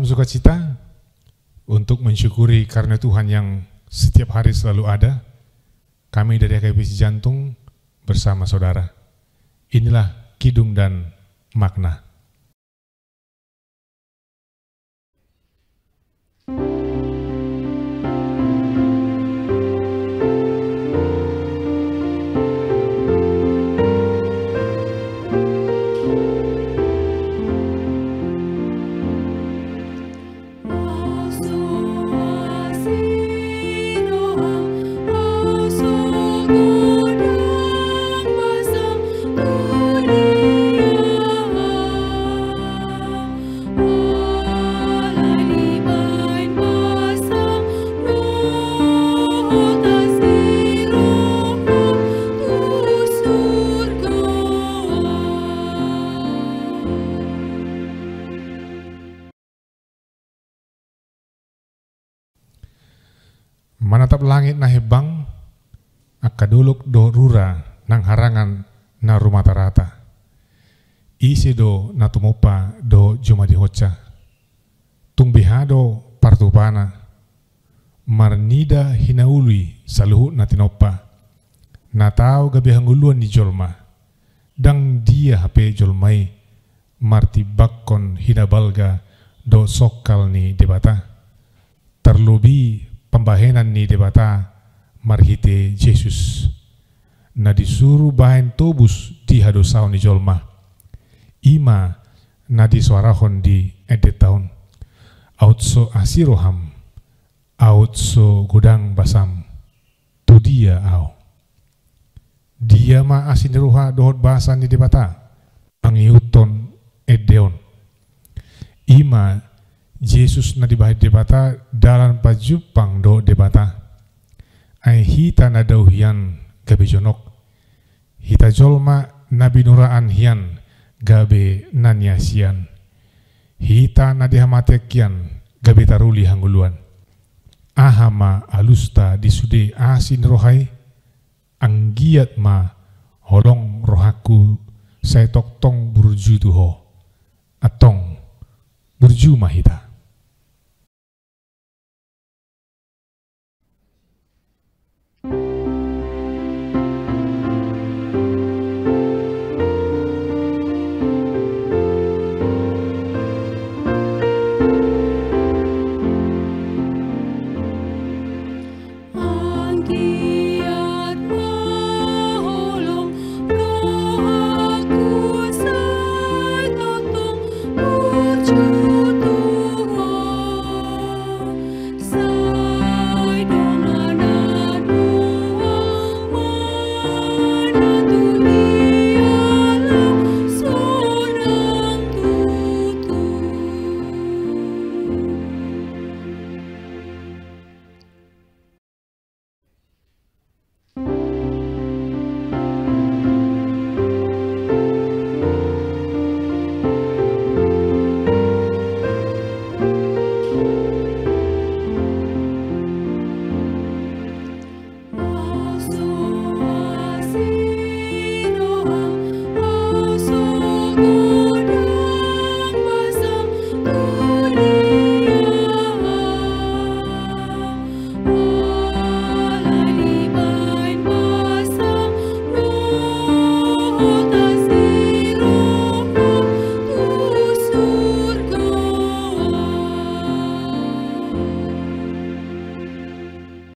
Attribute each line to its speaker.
Speaker 1: Salam sukacita untuk mensyukuri karena Tuhan yang setiap hari selalu ada. Kami dari AKBC Jantung bersama saudara. Inilah kidung dan makna. Manatap langit na hebang, akaduluk do rura nang harangan na rumah rata. Isi do na tumopa do juma di hoca. Tungbihado partupana. Marnida hinaului saluhu na tinopa. Na tau gabihanguluan ni jolma. Dang dia hape jolmai. Marti bakkon hinabalga do sokal ni debata. Terlebih pembahenan ni debata marhite Jesus. Na disuruh bahen tobus di hadosau ni jolma. Ima na disuarahon di edet tahun autso asiroham autso gudang basam. Tu dia au. Dia ma asin ruha dohot bahasa ni debata angiuton edeon. Ima Yesus na dibahit debata dalam pajupang do debata. Ai hita na daw hiyan gabi jonok. Hita jolma na binuraan hiyan gabi nanya sian. Hita na dihamatek yan gabi taruli hanguluan. Ahama alusta disude asin rohai. Ang giat ma holong rohaku saya tok tong burju tuho. Atong burju mahita.